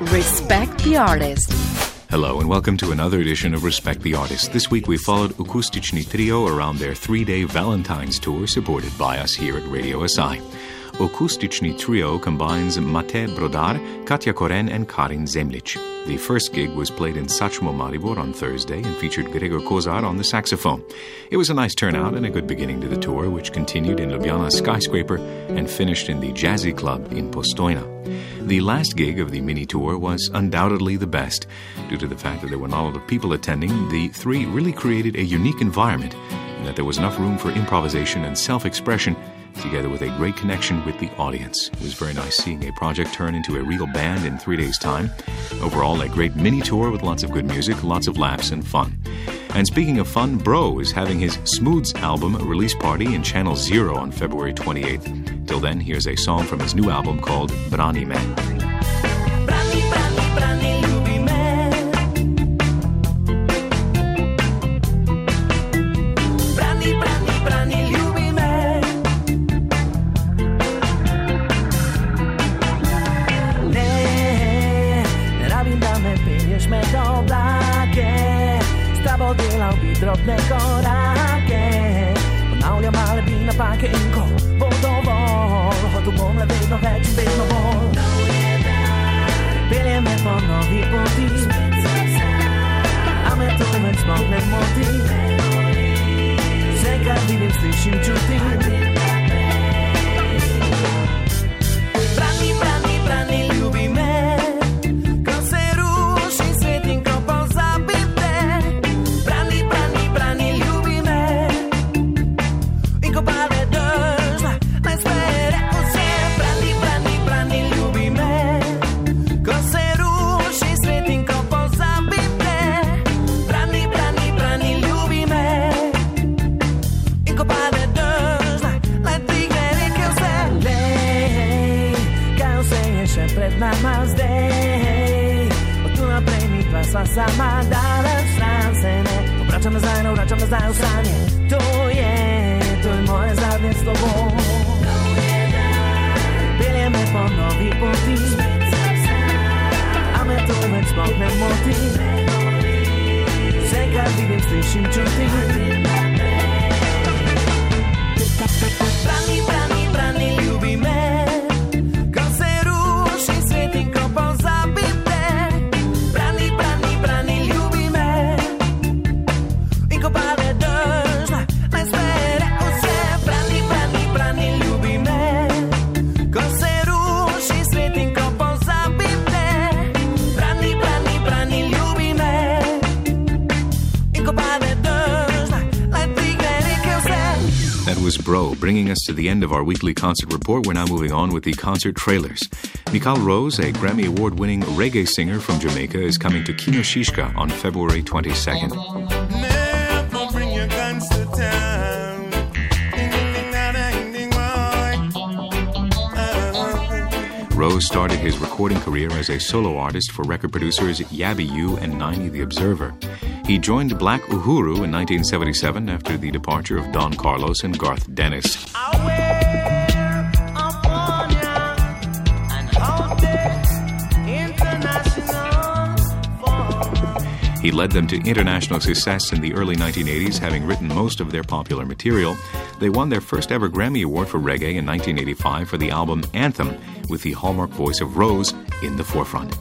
Respect the Artist. Hello and welcome to another edition of Respect the Artist. This week we followed Akustichny Trio around their three-day Valentine's tour supported by us here at Radio SI. Akustichny Trio combines Mate Brodar, Katja Koren and Karin Zemlic. The first gig was played in Satchmo Maribor on Thursday and featured Gregor Kozar on the saxophone. It was a nice turnout and a good beginning to the tour, which continued in Ljubljana's Skyscraper and finished in the Jazzy Club in Postojna. The last gig of the mini tour was undoubtedly the best. Due to the fact that there were not a lot of people attending, the three really created a unique environment and that there was enough room for improvisation and self expression together with a great connection with the audience. It was very nice seeing a project turn into a real band in three days' time. Overall, a great mini tour with lots of good music, lots of laughs, and fun. And speaking of fun, Bro is having his Smooths album release party in Channel Zero on February 28th. Till then, here's a song from his new album called Brani Man. Drobne koráke Ponavljam male bi napake in ko bo dovolj Hotel bom le vedno več in vedno bolj Pelje me po novi poti A me to več sploh ne moti Vse, kar vidim, slišim, čutim po novi poti A me to već zbog ne moti Sve kad vidim, slišim, čutim Bro, bringing us to the end of our weekly concert report. We're now moving on with the concert trailers. Mykal Rose, a Grammy Award winning reggae singer from Jamaica, is coming to Kino Šiška on February 22nd. Rose started his recording career as a solo artist for record producers Yabby You and Niney The Observer. He joined Black Uhuru in 1977 after the departure of Don Carlos and Garth Dennis. He led them to international success in the early 1980s, having written most of their popular material. They won their first ever Grammy Award for reggae in 1985 for the album Anthem, with the hallmark voice of Rose in the forefront.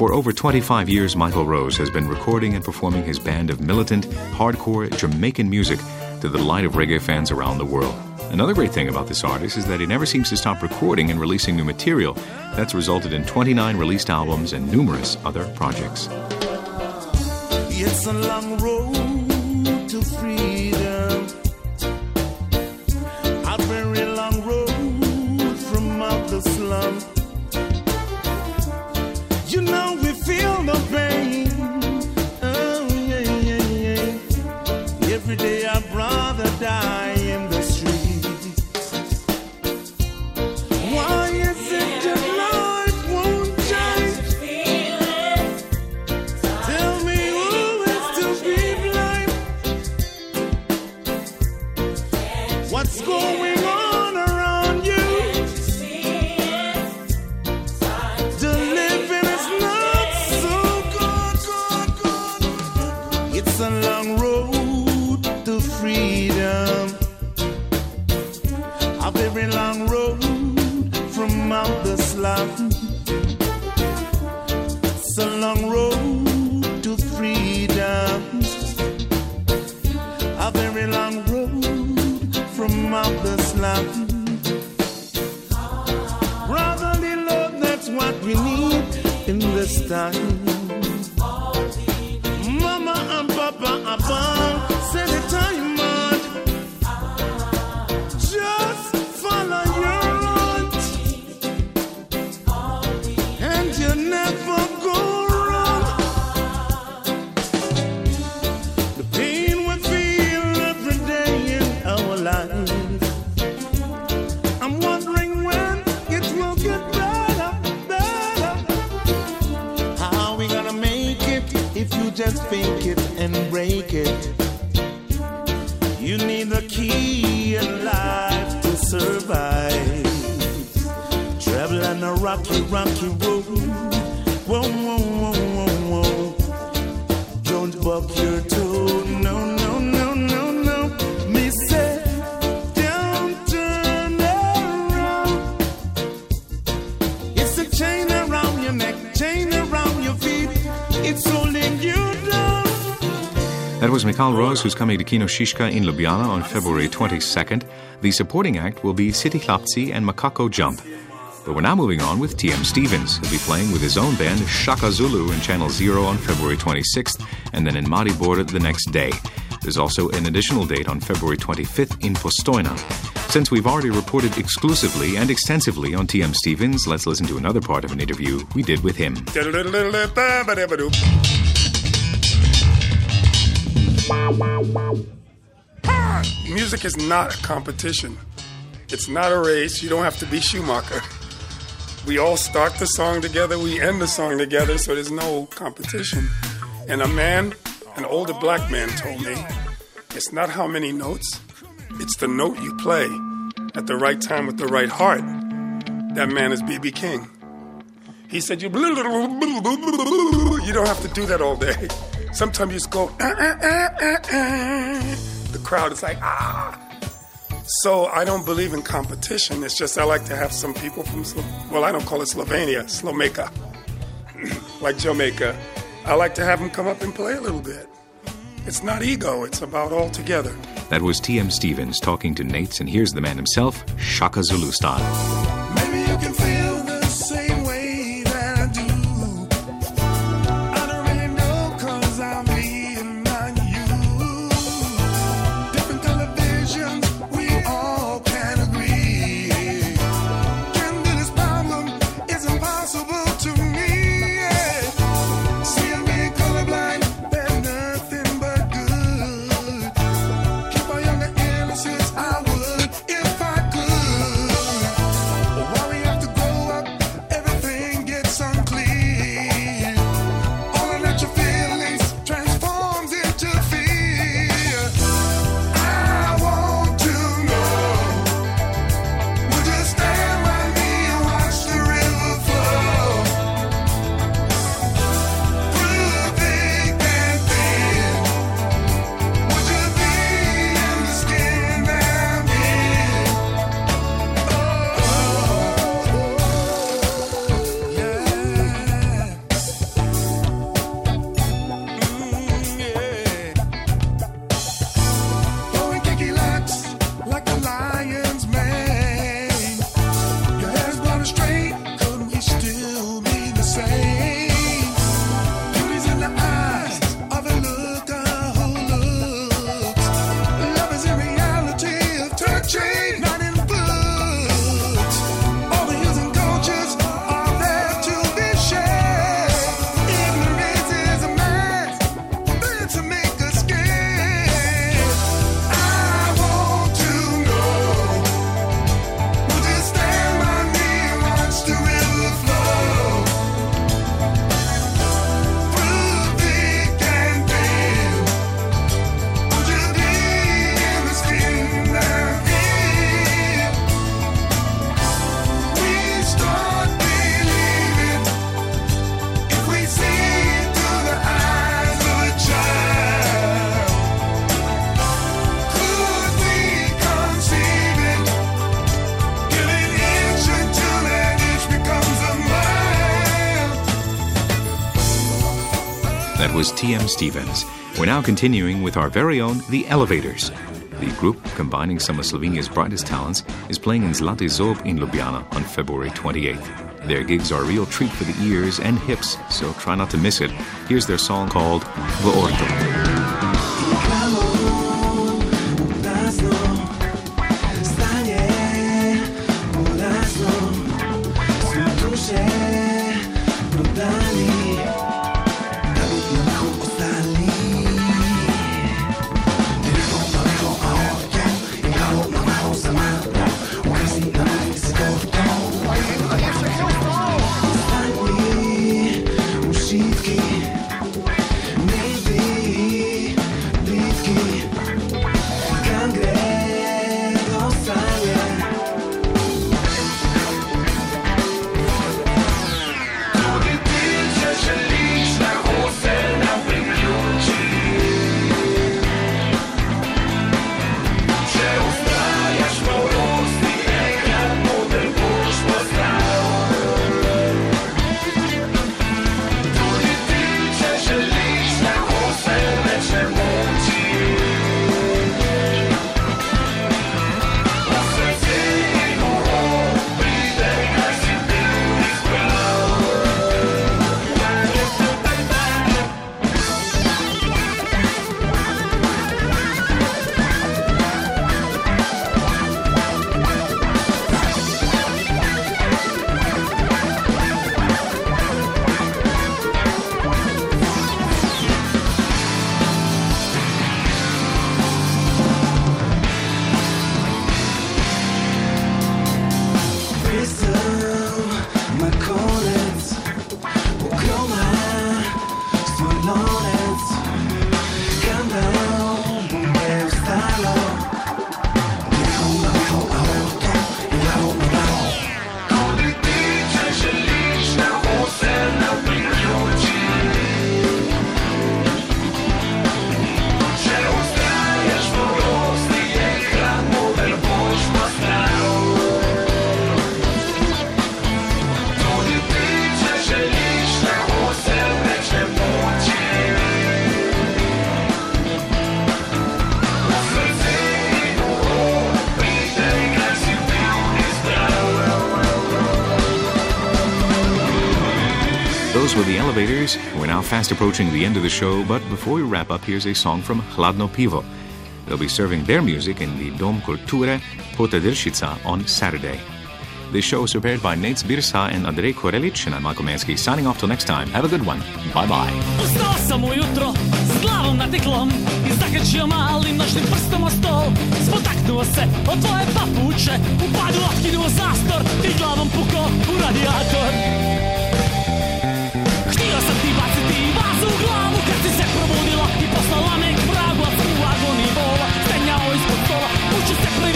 For over 25 years, Michael Rose has been recording and performing his band of militant, hardcore Jamaican music to the delight of reggae fans around the world. Another great thing about this artist is that he never seems to stop recording and releasing new material. That's resulted in 29 released albums and numerous other projects. It's a long road time. Mykal Rose, who's coming to Kino Šiška in Ljubljana on February 22nd. The supporting act will be Siti Hlapci and Makako Jump. But we're now moving on with TM Stevens, who'll be playing with his own band Shaka Zulu in Channel Zero on February 26th and then in Maribor the next day. There's also an additional date on February 25th in Postojna. Since we've already reported exclusively and extensively on TM Stevens, let's listen to another part of an interview we did with him. Music is not a competition. It's not a race. You don't have to be Schumacher. We all start the song together, we end the song together, so there's no competition. And a man, an older black man, told me it's not how many notes, it's the note you play at the right time with the right heart. That man is B.B. King. He said, you, you don't have to do that all day. Sometimes you just go, "Ah, ah, ah, ah, ah." the crowd is like, ah. So I don't believe in competition. It's just I like to have some people from, Slo- well, I don't call it Slovenia, Slomakia, like Jamaica. I like to have them come up and play a little bit. It's not ego, it's about all together. That was TM Stevens talking to Nates, and here's the man himself, Shaka Zulu style. That was TM Stevens. We're now continuing with our very own The Elevators. The group, combining some of Slovenia's brightest talents, is playing in Zlati Zob in Ljubljana on February 28th. Their gigs are a real treat for the ears and hips, so try not to miss it. Here's their song called Vorto. Now fast approaching the end of the show, but before we wrap up, here's a song from Hladno Pivo. They'll be serving their music in the Dom Kulture Potedelšica on Saturday. This show is prepared by Nate Birsa and Andrei Korelic, and I'm Michael Mansky, signing off till next time. Have a good one. Bye bye. Ustao sam ujutro s glavom natiklom I zakačio malim prstom o stol Spotaknuo se od tvoje papuče U padu zastor I glavom puko u radijator Kuću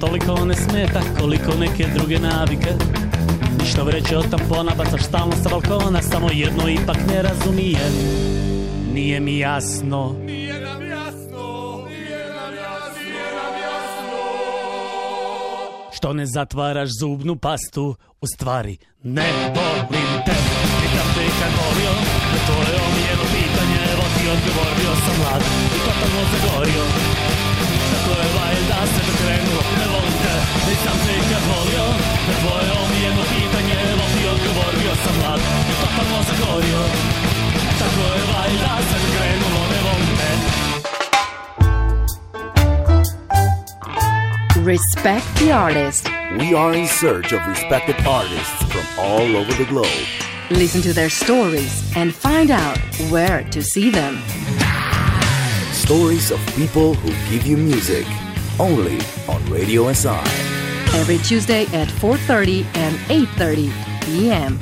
toliko ne smeta koliko neke druge navike. Ništa vreće od tampona bacaš stalno sa balkona Samo jedno ipak ne razumije. Nije mi jasno. Nije nam jasno Nije nam jasno. Nije nam jasno Što ne zatvaraš zubnu pastu U stvari ne volim te. Pitam te kad volio To je omijelo, pitanje Evo ti odgovorio sam mlad I totalno zagorio. Respect the artist. We are in search of respected artists from all over the globe. Listen to their stories and find out where to see them. Stories of people who give you music. Only on Radio SI. Every Tuesday at 4:30 and 8:30 p.m.